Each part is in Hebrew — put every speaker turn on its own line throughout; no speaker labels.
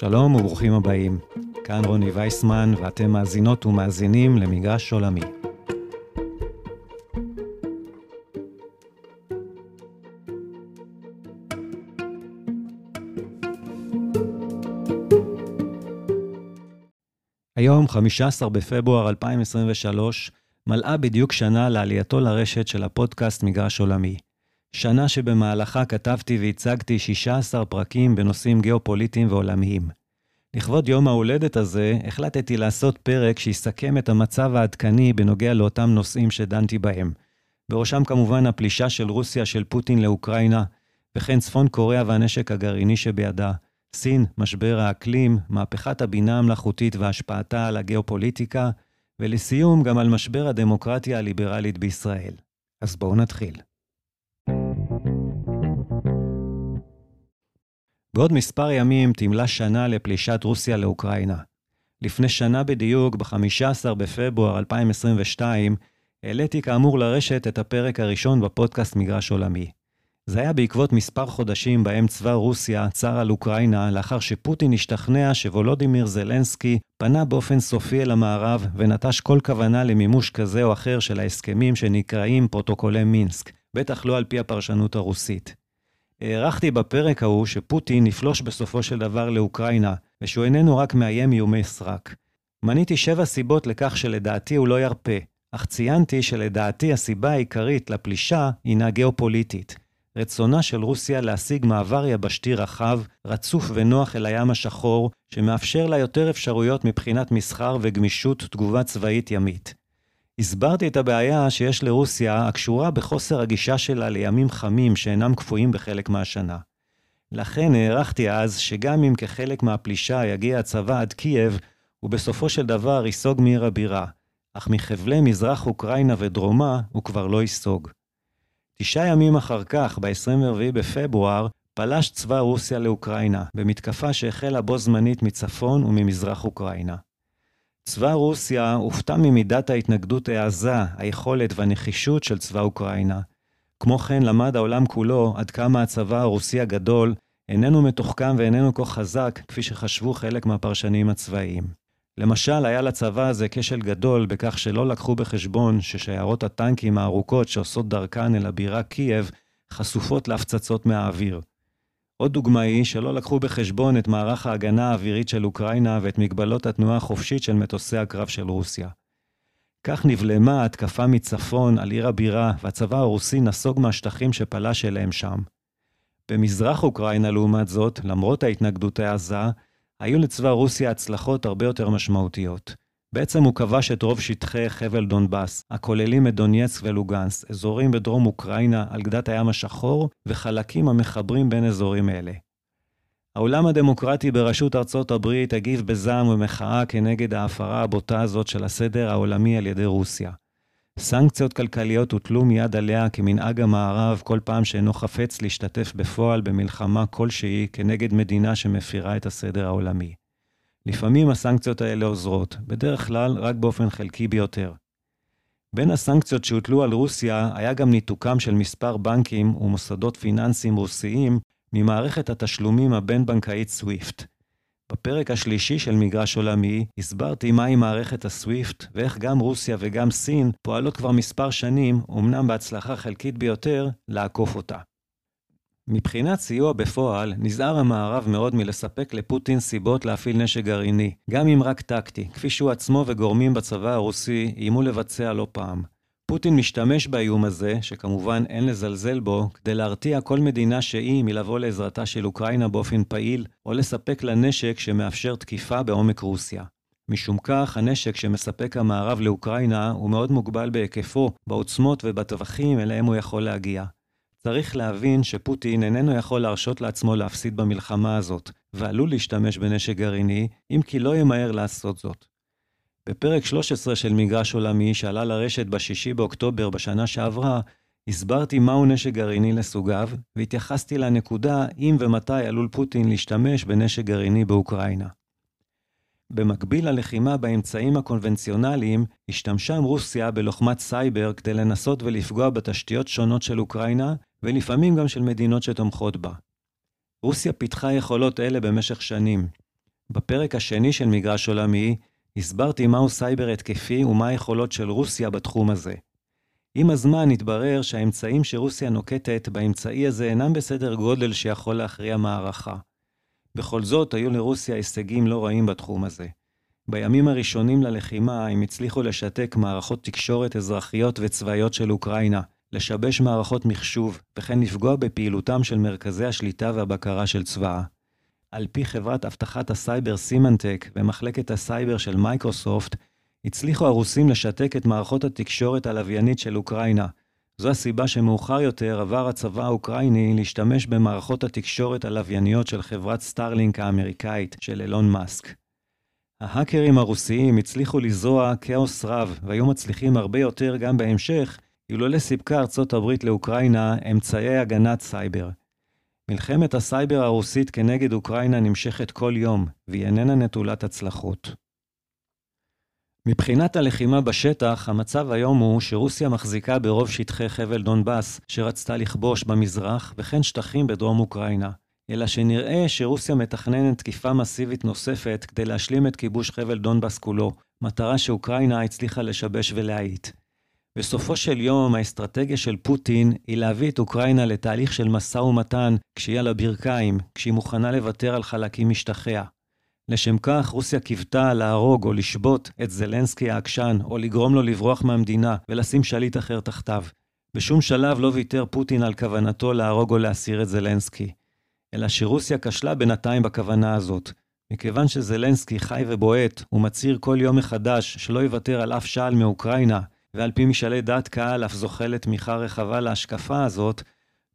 שלום וברוכים הבאים. כאן רוני וייסמן, ואתם מאזינות ומאזינים למגרש עולמי. היום, 15 בפברואר 2023, מלאה בדיוק שנה לעלייתו לרשת של הפודקאסט מגרש עולמי. שנה שבמהלכה כתבתי והצגתי 16 פרקים בנושאים גיאופוליטיים ועולמיים. לכבוד יום ההולדת הזה, החלטתי לעשות פרק שיסכם את המצב העדכני בנוגע לאותם נושאים שדנתי בהם. בראשם כמובן הפלישה של רוסיה של פוטין לאוקראינה, וכן צפון קוריאה והנשק הגרעיני שבידה, סין, משבר האקלים, מהפכת הבינה המלאכותית והשפעתה על הגיאופוליטיקה, ולסיום גם על משבר הדמוקרטיה הליברלית בישראל. אז בואו נתחיל. בעוד מספר ימים תמלא שנה לפלישת רוסיה לאוקראינה. לפני שנה בדיוק, ב-15 בפברואר 2022, העליתי כאמור לרשת את הפרק הראשון בפודקאסט מגרש עולמי. זה היה בעקבות מספר חודשים בהם צבא רוסיה צר על אוקראינה, לאחר שפוטין השתכנע שוולודימיר זלנסקי פנה באופן סופי אל המערב ונטש כל כוונה למימוש כזה או אחר של ההסכמים שנקראים פרוטוקולי מינסק, בטח לא על פי הפרשנות הרוסית. הערכתי בפרק ההוא שפוטין יפלוש בסופו של דבר לאוקראינה, ושהוא איננו רק מאיים איומי סרק. מניתי שבע סיבות לכך שלדעתי הוא לא ירפה, אך ציינתי שלדעתי הסיבה העיקרית לפלישה הינה גיאופוליטית. רצונה של רוסיה להשיג מעבר יבשתי רחב, רצוף ונוח אל הים השחור, שמאפשר לה יותר אפשרויות מבחינת מסחר וגמישות תגובה צבאית ימית. הסברתי את הבעיה שיש לרוסיה הקשורה בחוסר הגישה שלה לימים חמים שאינם קפואים בחלק מהשנה. לכן הערכתי אז שגם אם כחלק מהפלישה יגיע הצבא עד קייב, הוא בסופו של דבר ייסוג מעיר הבירה, אך מחבלי מזרח אוקראינה ודרומה הוא כבר לא ייסוג. תשעה ימים אחר כך, ב-24 בפברואר, פלש צבא רוסיה לאוקראינה, במתקפה שהחלה בו זמנית מצפון וממזרח אוקראינה. צבא רוסיה הופתע ממידת ההתנגדות העזה, היכולת והנחישות של צבא אוקראינה. כמו כן למד העולם כולו עד כמה הצבא הרוסי הגדול איננו מתוחכם ואיננו כה חזק כפי שחשבו חלק מהפרשנים הצבאיים. למשל, היה לצבא הזה כשל גדול בכך שלא לקחו בחשבון ששיירות הטנקים הארוכות שעושות דרכן אל הבירה קייב חשופות להפצצות מהאוויר. עוד דוגמה היא שלא לקחו בחשבון את מערך ההגנה האווירית של אוקראינה ואת מגבלות התנועה החופשית של מטוסי הקרב של רוסיה. כך נבלמה התקפה מצפון על עיר הבירה, והצבא הרוסי נסוג מהשטחים שפלש אליהם שם. במזרח אוקראינה, לעומת זאת, למרות ההתנגדות העזה, היו לצבא רוסיה הצלחות הרבה יותר משמעותיות. בעצם הוא כבש את רוב שטחי חבל דונבאס, הכוללים את דונייצק ולוגנס, אזורים בדרום אוקראינה על גדת הים השחור, וחלקים המחברים בין אזורים אלה. העולם הדמוקרטי בראשות ארצות הברית הגיב בזעם ומחאה כנגד ההפרה הבוטה הזאת של הסדר העולמי על ידי רוסיה. סנקציות כלכליות הוטלו מיד עליה כמנהג המערב כל פעם שאינו חפץ להשתתף בפועל במלחמה כלשהי כנגד מדינה שמפירה את הסדר העולמי. לפעמים הסנקציות האלה עוזרות, בדרך כלל רק באופן חלקי ביותר. בין הסנקציות שהוטלו על רוסיה היה גם ניתוקם של מספר בנקים ומוסדות פיננסיים רוסיים ממערכת התשלומים הבין-בנקאית סוויפט. בפרק השלישי של מגרש עולמי הסברתי מהי מערכת הסוויפט ואיך גם רוסיה וגם סין פועלות כבר מספר שנים, אמנם בהצלחה חלקית ביותר, לעקוף אותה. מבחינת סיוע בפועל, נזהר המערב מאוד מלספק לפוטין סיבות להפעיל נשק גרעיני, גם אם רק טקטי, כפי שהוא עצמו וגורמים בצבא הרוסי איימו לבצע לא פעם. פוטין משתמש באיום הזה, שכמובן אין לזלזל בו, כדי להרתיע כל מדינה שהיא מלבוא לעזרתה של אוקראינה באופן פעיל, או לספק לה נשק שמאפשר תקיפה בעומק רוסיה. משום כך, הנשק שמספק המערב לאוקראינה הוא מאוד מוגבל בהיקפו, בעוצמות ובטווחים אליהם הוא יכול להגיע. צריך להבין שפוטין איננו יכול להרשות לעצמו להפסיד במלחמה הזאת, ועלול להשתמש בנשק גרעיני, אם כי לא ימהר לעשות זאת. בפרק 13 של מגרש עולמי, שעלה לרשת ב-6 באוקטובר בשנה שעברה, הסברתי מהו נשק גרעיני לסוגיו, והתייחסתי לנקודה אם ומתי עלול פוטין להשתמש בנשק גרעיני באוקראינה. במקביל ללחימה באמצעים הקונבנציונליים, השתמשה רוסיה בלוחמת סייבר כדי לנסות ולפגוע בתשתיות שונות של אוקראינה, ולפעמים גם של מדינות שתומכות בה. רוסיה פיתחה יכולות אלה במשך שנים. בפרק השני של מגרש עולמי, הסברתי מהו סייבר התקפי ומה היכולות של רוסיה בתחום הזה. עם הזמן התברר שהאמצעים שרוסיה נוקטת באמצעי הזה אינם בסדר גודל שיכול להכריע מערכה. בכל זאת, היו לרוסיה הישגים לא רעים בתחום הזה. בימים הראשונים ללחימה הם הצליחו לשתק מערכות תקשורת אזרחיות וצבאיות של אוקראינה, לשבש מערכות מחשוב, וכן לפגוע בפעילותם של מרכזי השליטה והבקרה של צבאה. על פי חברת אבטחת הסייבר סימנטק ומחלקת הסייבר של מייקרוסופט, הצליחו הרוסים לשתק את מערכות התקשורת הלוויינית של אוקראינה. זו הסיבה שמאוחר יותר עבר הצבא האוקראיני להשתמש במערכות התקשורת הלווייניות של חברת סטארלינק האמריקאית של אילון מאסק. ההאקרים הרוסיים הצליחו לזרוע כאוס רב, והיו מצליחים הרבה יותר גם בהמשך, אילולא סיפקה ארצות הברית לאוקראינה אמצעי הגנת סייבר. מלחמת הסייבר הרוסית כנגד אוקראינה נמשכת כל יום, והיא איננה נטולת הצלחות. מבחינת הלחימה בשטח, המצב היום הוא שרוסיה מחזיקה ברוב שטחי חבל דונבאס, שרצתה לכבוש במזרח, וכן שטחים בדרום אוקראינה. אלא שנראה שרוסיה מתכננת תקיפה מסיבית נוספת כדי להשלים את כיבוש חבל דונבאס כולו, מטרה שאוקראינה הצליחה לשבש ולהאיט. בסופו של יום, האסטרטגיה של פוטין היא להביא את אוקראינה לתהליך של משא ומתן כשהיא על הברכיים, כשהיא מוכנה לוותר על חלקים משטחיה. לשם כך, רוסיה קיוותה להרוג או לשבות את זלנסקי העקשן, או לגרום לו לברוח מהמדינה ולשים שליט אחר תחתיו. בשום שלב לא ויתר פוטין על כוונתו להרוג או להסיר את זלנסקי. אלא שרוסיה כשלה בינתיים בכוונה הזאת. מכיוון שזלנסקי חי ובועט, ומצהיר כל יום מחדש שלא יוותר על אף שעל מאוקראינה, ועל פי משאלי דעת קהל אף זוכה לתמיכה רחבה להשקפה הזאת,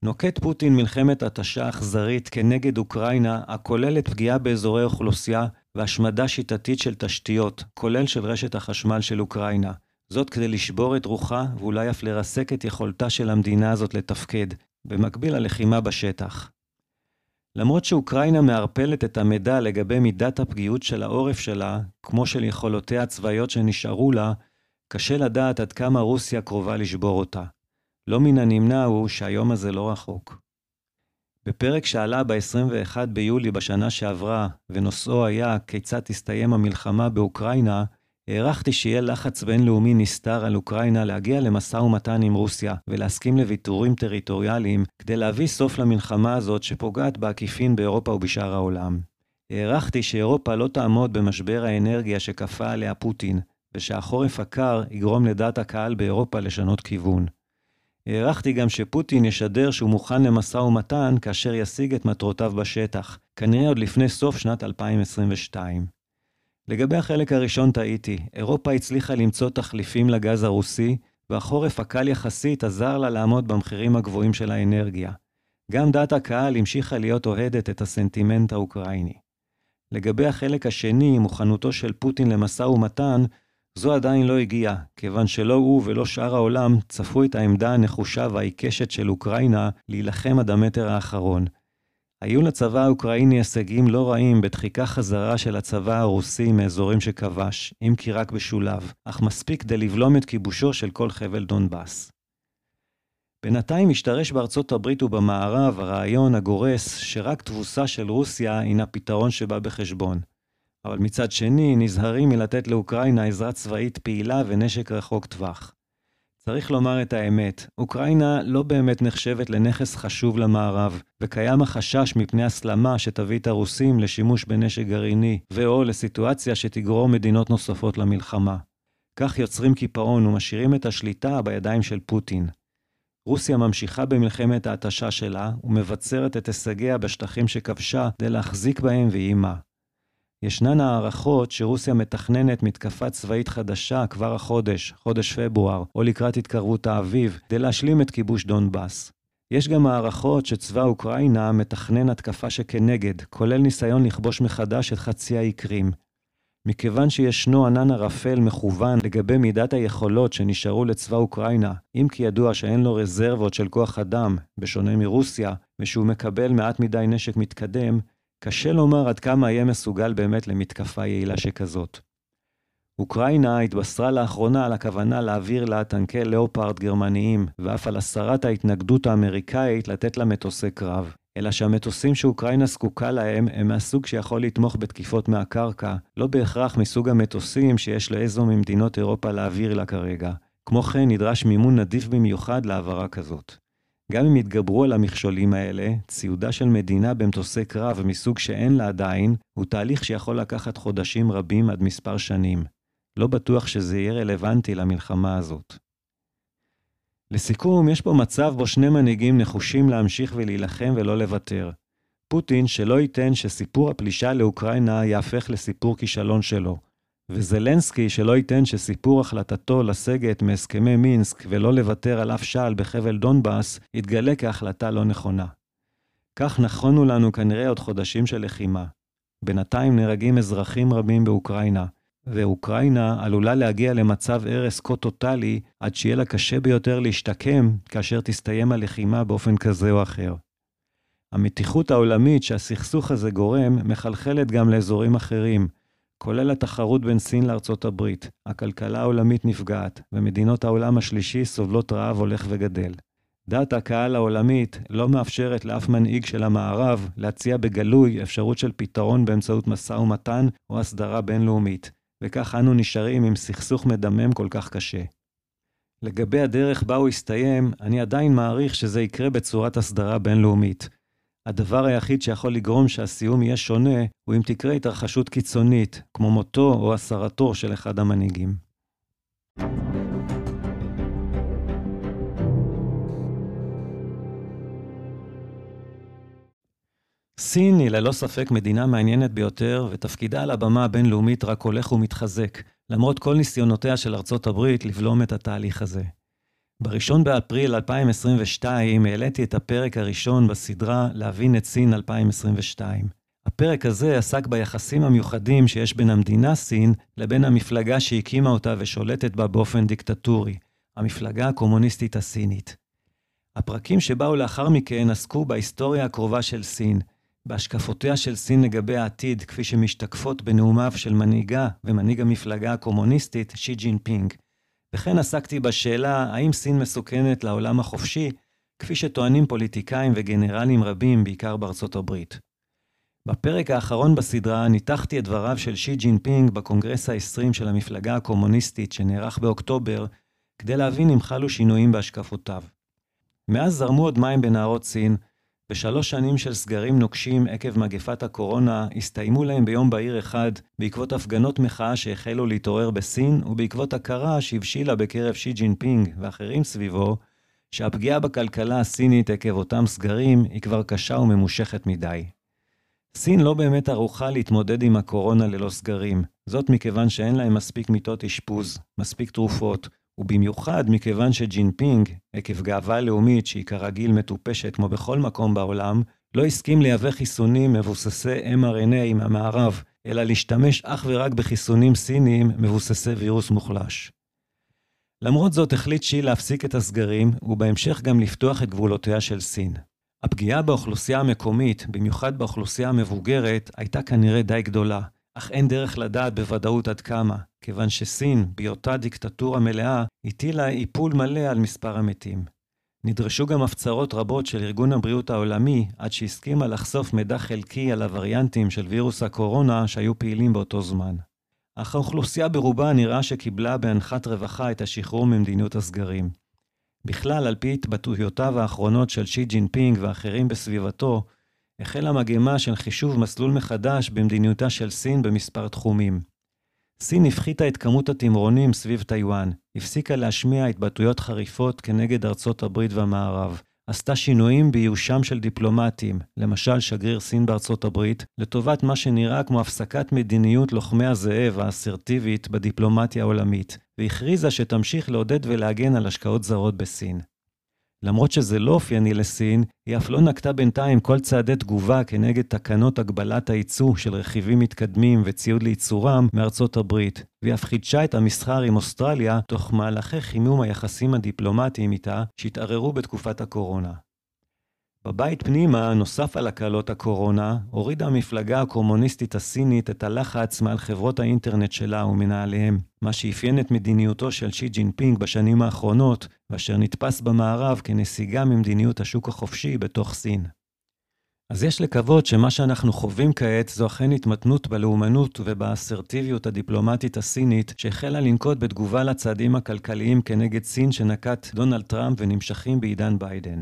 נוקט פוטין מלחמת התשה אכזרית כנגד אוקראינה, הכוללת פגיעה באזורי אוכלוסייה והשמדה שיטתית של תשתיות, כולל של רשת החשמל של אוקראינה. זאת כדי לשבור את רוחה ואולי אף לרסק את יכולתה של המדינה הזאת לתפקד, במקביל ללחימה בשטח. למרות שאוקראינה מערפלת את המידע לגבי מידת הפגיעות של העורף שלה, כמו של יכולותיה הצבאיות שנשארו לה, קשה לדעת עד כמה רוסיה קרובה לשבור אותה. לא מן הנמנע הוא שהיום הזה לא רחוק. בפרק שעלה ב-21 ביולי בשנה שעברה, ונושאו היה כיצד תסתיים המלחמה באוקראינה, הערכתי שיהיה לחץ בינלאומי נסתר על אוקראינה להגיע למשא ומתן עם רוסיה ולהסכים לוויתורים טריטוריאליים כדי להביא סוף למלחמה הזאת שפוגעת בעקיפין באירופה ובשאר העולם. הערכתי שאירופה לא תעמוד במשבר האנרגיה שכפה עליה פוטין, ושהחורף הקר יגרום לדעת הקהל באירופה לשנות כיוון. הערכתי גם שפוטין ישדר שהוא מוכן למשא ומתן כאשר ישיג את מטרותיו בשטח, כנראה עוד לפני סוף שנת 2022. לגבי החלק הראשון טעיתי, אירופה הצליחה למצוא תחליפים לגז הרוסי, והחורף הקל יחסית עזר לה לעמוד במחירים הגבוהים של האנרגיה. גם דעת הקהל המשיכה להיות אוהדת את הסנטימנט האוקראיני. לגבי החלק השני, מוכנותו של פוטין למשא ומתן, זו עדיין לא הגיעה, כיוון שלא הוא ולא שאר העולם צפו את העמדה הנחושה והעיקשת של אוקראינה להילחם עד המטר האחרון. היו לצבא האוקראיני הישגים לא רעים בדחיקה חזרה של הצבא הרוסי מאזורים שכבש, אם כי רק בשולב, אך מספיק כדי לבלום את כיבושו של כל חבל דונבאס. בינתיים השתרש בארצות הברית ובמערב הרעיון הגורס שרק תבוסה של רוסיה הינה פתרון שבא בחשבון. אבל מצד שני, נזהרים מלתת לאוקראינה עזרה צבאית פעילה ונשק רחוק טווח. צריך לומר את האמת, אוקראינה לא באמת נחשבת לנכס חשוב למערב, וקיים החשש מפני הסלמה שתביא את הרוסים לשימוש בנשק גרעיני, ו/או לסיטואציה שתגרור מדינות נוספות למלחמה. כך יוצרים קיפאון ומשאירים את השליטה בידיים של פוטין. רוסיה ממשיכה במלחמת ההתשה שלה, ומבצרת את הישגיה בשטחים שכבשה כדי להחזיק בהם ואימה. ישנן הערכות שרוסיה מתכננת מתקפה צבאית חדשה כבר החודש, חודש פברואר, או לקראת התקרבות האביב, כדי להשלים את כיבוש דונבאס. יש גם הערכות שצבא אוקראינה מתכנן התקפה שכנגד, כולל ניסיון לכבוש מחדש את חצי האי קרים. מכיוון שישנו ענן ערפל מכוון לגבי מידת היכולות שנשארו לצבא אוקראינה, אם כי ידוע שאין לו רזרבות של כוח אדם, בשונה מרוסיה, ושהוא מקבל מעט מדי נשק מתקדם, קשה לומר עד כמה יהיה מסוגל באמת למתקפה יעילה שכזאת. אוקראינה התבשרה לאחרונה על הכוונה להעביר לה טנקי לאופרד גרמניים, ואף על הסרת ההתנגדות האמריקאית לתת לה מטוסי קרב. אלא שהמטוסים שאוקראינה זקוקה להם הם מהסוג שיכול לתמוך בתקיפות מהקרקע, לא בהכרח מסוג המטוסים שיש לאיזו ממדינות אירופה להעביר לה כרגע. כמו כן, נדרש מימון נדיב במיוחד להעברה כזאת. גם אם יתגברו על המכשולים האלה, ציודה של מדינה במטוסי קרב מסוג שאין לה עדיין, הוא תהליך שיכול לקחת חודשים רבים עד מספר שנים. לא בטוח שזה יהיה רלוונטי למלחמה הזאת. לסיכום, יש פה מצב בו שני מנהיגים נחושים להמשיך ולהילחם ולא לוותר. פוטין שלא ייתן שסיפור הפלישה לאוקראינה יהפך לסיפור כישלון שלו, וזלנסקי שלא ייתן שסיפור החלטתו לסגת מהסכמי מינסק ולא לוותר על אף שעל בחבל דונבאס יתגלה כהחלטה לא נכונה. כך נכונו לנו כנראה עוד חודשים של לחימה. בינתיים נהרגים אזרחים רבים באוקראינה, ואוקראינה עלולה להגיע למצב הרס כה טוטאלי עד שיהיה לה קשה ביותר להשתקם כאשר תסתיים הלחימה באופן כזה או אחר. המתיחות העולמית שהסכסוך הזה גורם מחלחלת גם לאזורים אחרים, כולל התחרות בין סין לארצות הברית. הכלכלה העולמית נפגעת, ומדינות העולם השלישי סובלות רעב הולך וגדל. דעת הקהל העולמית לא מאפשרת לאף מנהיג של המערב להציע בגלוי אפשרות של פתרון באמצעות משא ומתן או הסדרה בינלאומית, וכך אנו נשארים עם סכסוך מדמם כל כך קשה. לגבי הדרך בה הוא יסתיים, אני עדיין מעריך שזה יקרה בצורת הסדרה בינלאומית. הדבר היחיד שיכול לגרום שהסיום יהיה שונה, הוא אם תקרה התרחשות קיצונית, כמו מותו או הסרתו של אחד המנהיגים. סין היא ללא ספק מדינה מעניינת ביותר, ותפקידה על הבמה הבינלאומית רק הולך ומתחזק, למרות כל ניסיונותיה של ארצות הברית לבלום את התהליך הזה. ב-1 באפריל 2022 העליתי את הפרק הראשון בסדרה להבין את סין 2022. הפרק הזה עסק ביחסים המיוחדים שיש בין המדינה סין לבין המפלגה שהקימה אותה ושולטת בה באופן דיקטטורי, המפלגה הקומוניסטית הסינית. הפרקים שבאו לאחר מכן עסקו בהיסטוריה הקרובה של סין, בהשקפותיה של סין לגבי העתיד, כפי שמשתקפות בנאומיו של מנהיגה ומנהיג המפלגה הקומוניסטית, שי ג'ינפינג. וכן עסקתי בשאלה האם סין מסוכנת לעולם החופשי, כפי שטוענים פוליטיקאים וגנרלים רבים, בעיקר בארצות הברית. בפרק האחרון בסדרה ניתחתי את דבריו של שי ג'ינפינג בקונגרס ה-20 של המפלגה הקומוניסטית שנערך באוקטובר, כדי להבין אם חלו שינויים בהשקפותיו. מאז זרמו עוד מים בנהרות סין, ושלוש שנים של סגרים נוקשים עקב מגפת הקורונה הסתיימו להם ביום בהיר אחד בעקבות הפגנות מחאה שהחלו להתעורר בסין ובעקבות הכרה שהבשילה בקרב שי ג'ינפינג ואחרים סביבו שהפגיעה בכלכלה הסינית עקב אותם סגרים היא כבר קשה וממושכת מדי. סין לא באמת ערוכה להתמודד עם הקורונה ללא סגרים, זאת מכיוון שאין להם מספיק מיטות אשפוז, מספיק תרופות, ובמיוחד מכיוון שג'ינפינג, עקב גאווה לאומית שהיא כרגיל מטופשת כמו בכל מקום בעולם, לא הסכים לייבא חיסונים מבוססי mRNA מהמערב, אלא להשתמש אך ורק בחיסונים סיניים מבוססי וירוס מוחלש. למרות זאת החליט שי להפסיק את הסגרים, ובהמשך גם לפתוח את גבולותיה של סין. הפגיעה באוכלוסייה המקומית, במיוחד באוכלוסייה המבוגרת, הייתה כנראה די גדולה, אך אין דרך לדעת בוודאות עד כמה, כיוון שסין, בהיותה דיקטטורה מלאה, הטילה איפול מלא על מספר המתים. נדרשו גם הפצרות רבות של ארגון הבריאות העולמי עד שהסכימה לחשוף מידע חלקי על הווריאנטים של וירוס הקורונה שהיו פעילים באותו זמן. אך האוכלוסייה ברובה נראה שקיבלה באנחת רווחה את השחרור ממדיניות הסגרים. בכלל, על פי התבטאויותיו האחרונות של שי ג'ינפינג ואחרים בסביבתו, החלה מגמה של חישוב מסלול מחדש במדיניותה של סין במספר תחומים. סין הפחיתה את כמות התמרונים סביב טיוואן, הפסיקה להשמיע התבטאויות חריפות כנגד ארצות הברית והמערב, עשתה שינויים באיושם של דיפלומטים, למשל שגריר סין בארצות הברית, לטובת מה שנראה כמו הפסקת מדיניות לוחמי הזאב האסרטיבית בדיפלומטיה העולמית, והכריזה שתמשיך לעודד ולהגן על השקעות זרות בסין. למרות שזה לא אופייני לסין, היא אף לא נקטה בינתיים כל צעדי תגובה כנגד תקנות הגבלת הייצוא של רכיבים מתקדמים וציוד לייצורם מארצות הברית, והיא אף חידשה את המסחר עם אוסטרליה תוך מהלכי חימום היחסים הדיפלומטיים איתה שהתערערו בתקופת הקורונה. בבית פנימה, נוסף על הקלות הקורונה, הורידה המפלגה הקומוניסטית הסינית את הלחץ מעל חברות האינטרנט שלה ומנהליהם, מה שאפיין את מדיניותו של שי ג'ינפינג בשנים האחרונות, ואשר נתפס במערב כנסיגה ממדיניות השוק החופשי בתוך סין. אז יש לקוות שמה שאנחנו חווים כעת זו אכן התמתנות בלאומנות ובאסרטיביות הדיפלומטית הסינית, שהחלה לנקוט בתגובה לצעדים הכלכליים כנגד סין שנקט דונלד טראמפ ונמשכים בעידן ביידן.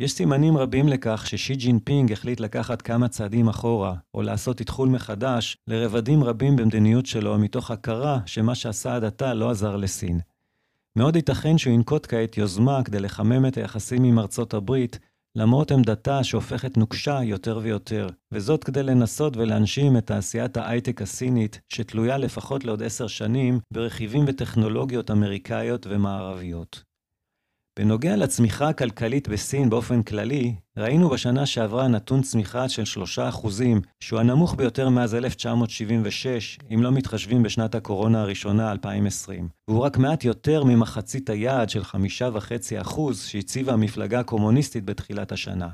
יש סימנים רבים לכך ששי ג'ינפינג החליט לקחת כמה צעדים אחורה, או לעשות איתחול מחדש, לרבדים רבים במדיניות שלו, מתוך הכרה שמה שעשה עד עתה לא עזר לסין. מאוד ייתכן שהוא ינקוט כעת יוזמה כדי לחמם את היחסים עם ארצות הברית, למרות עמדתה שהופכת נוקשה יותר ויותר, וזאת כדי לנסות ולהנשים את תעשיית ההייטק הסינית, שתלויה לפחות לעוד עשר שנים ברכיבים וטכנולוגיות אמריקאיות ומערביות. בנוגע לצמיחה הכלכלית בסין באופן כללי, ראינו בשנה שעברה נתון צמיחה של 3%, שהוא הנמוך ביותר מאז 1976, אם לא מתחשבים בשנת הקורונה הראשונה 2020, והוא רק מעט יותר ממחצית היעד של 5.5% שהציבה המפלגה הקומוניסטית בתחילת השנה.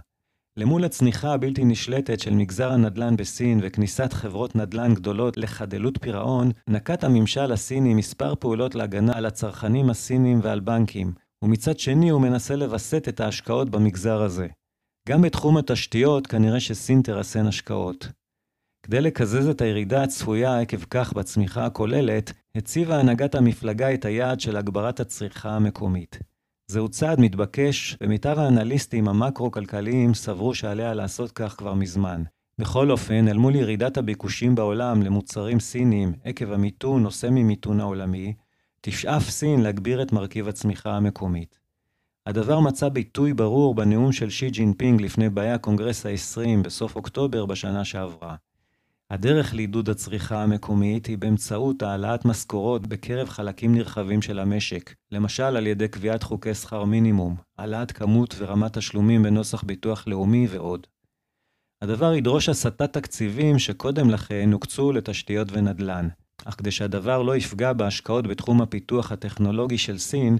למול הצניחה הבלתי נשלטת של מגזר הנדל"ן בסין וכניסת חברות נדל"ן גדולות לחדלות פירעון, נקט הממשל הסיני מספר פעולות להגנה על הצרכנים הסינים ועל בנקים, ומצד שני הוא מנסה לווסת את ההשקעות במגזר הזה. גם בתחום התשתיות כנראה שסין תרסן השקעות. כדי לקזז את הירידה הצפויה עקב כך בצמיחה הכוללת, הציבה הנהגת המפלגה את היעד של הגברת הצריכה המקומית. זהו צעד מתבקש, ומיטב האנליסטים המקרו-כלכליים סברו שעליה לעשות כך כבר מזמן. בכל אופן, אל מול ירידת הביקושים בעולם למוצרים סינים עקב המיתון או סמי-מיתון העולמי, תשאף סין להגביר את מרכיב הצמיחה המקומית. הדבר מצא ביטוי ברור בנאום של שי ג'ינפינג לפני באי הקונגרס ה-20 בסוף אוקטובר בשנה שעברה. הדרך לעידוד הצריכה המקומית היא באמצעות העלאת משכורות בקרב חלקים נרחבים של המשק, למשל על ידי קביעת חוקי שכר מינימום, העלאת כמות ורמת תשלומים בנוסח ביטוח לאומי ועוד. הדבר ידרוש הסטת תקציבים שקודם לכן הוקצו לתשתיות ונדל"ן, אך כדי שהדבר לא יפגע בהשקעות בתחום הפיתוח הטכנולוגי של סין,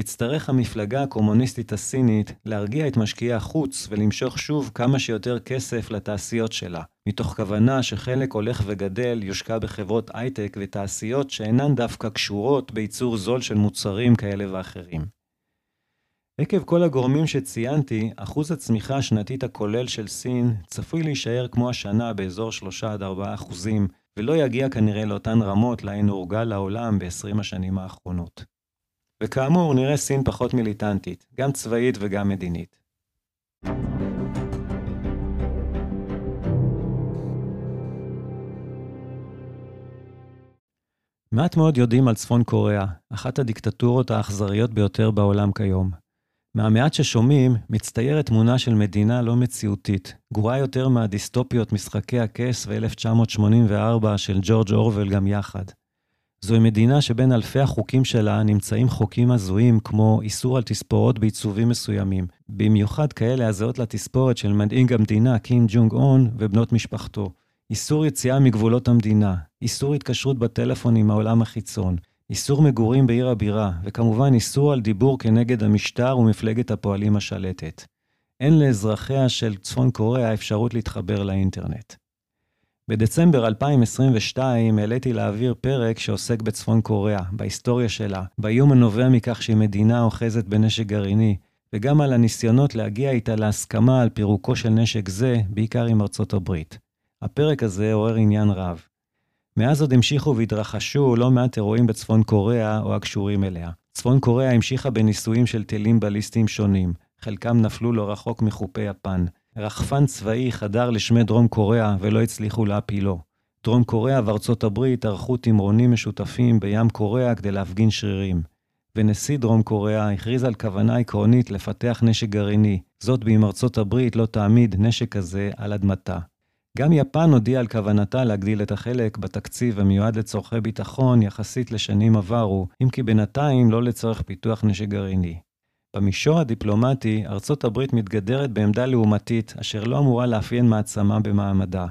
תצטרך המפלגה הקומוניסטית הסינית להרגיע את משקיעי החוץ ולמשוך שוב כמה שיותר כסף לתעשיות שלה, מתוך כוונה שחלק הולך וגדל יושקע בחברות הייטק ותעשיות שאינן דווקא קשורות בייצור זול של מוצרים כאלה ואחרים. עקב כל הגורמים שציינתי, אחוז הצמיחה השנתית הכולל של סין צפוי להישאר כמו השנה באזור 3-4 אחוזים, ולא יגיע כנראה לאותן רמות להן הורגל העולם ב-20 השנים האחרונות. וכאמור, נראה סין פחות מיליטנטית, גם צבאית וגם מדינית. מעט מאוד יודעים על צפון קוריאה, אחת הדיקטטורות האכזריות ביותר בעולם כיום. מהמעט ששומעים, מצטיירת תמונה של מדינה לא מציאותית, גרועה יותר מהדיסטופיות משחקי הכס ו-1984 של ג'ורג' אורוול גם יחד. זוהי מדינה שבין אלפי החוקים שלה נמצאים חוקים הזויים כמו איסור על תספורות בעיצובים מסוימים, במיוחד כאלה הזהות לתספורת של מנהיג המדינה קים ג'ונג און ובנות משפחתו. איסור יציאה מגבולות המדינה, איסור התקשרות בטלפון עם העולם החיצון, איסור מגורים בעיר הבירה, וכמובן איסור על דיבור כנגד המשטר ומפלגת הפועלים השלטת. אין לאזרחיה של צפון קוריאה אפשרות להתחבר לאינטרנט. בדצמבר 2022 העליתי להעביר פרק שעוסק בצפון קוריאה, בהיסטוריה שלה, באיום הנובע מכך שהיא מדינה אוחזת בנשק גרעיני, וגם על הניסיונות להגיע איתה להסכמה על פירוקו של נשק זה, בעיקר עם ארצות הברית. הפרק הזה עורר עניין רב. מאז עוד המשיכו והתרחשו לא מעט אירועים בצפון קוריאה או הקשורים אליה. צפון קוריאה המשיכה בניסויים של טילים בליסטיים שונים, חלקם נפלו לא רחוק מחופי יפן. רחפן צבאי חדר לשמי דרום קוריאה ולא הצליחו להפילו. דרום קוריאה וארצות הברית ערכו תמרונים משותפים בים קוריאה כדי להפגין שרירים. ונשיא דרום קוריאה הכריז על כוונה עקרונית לפתח נשק גרעיני, זאת באם ארצות הברית לא תעמיד נשק כזה על אדמתה. גם יפן הודיעה על כוונתה להגדיל את החלק בתקציב המיועד לצורכי ביטחון יחסית לשנים עברו, אם כי בינתיים לא לצורך פיתוח נשק גרעיני. במישור הדיפלומטי, ארצות הברית מתגדרת בעמדה לעומתית, אשר לא אמורה לאפיין מעצמה במעמדה.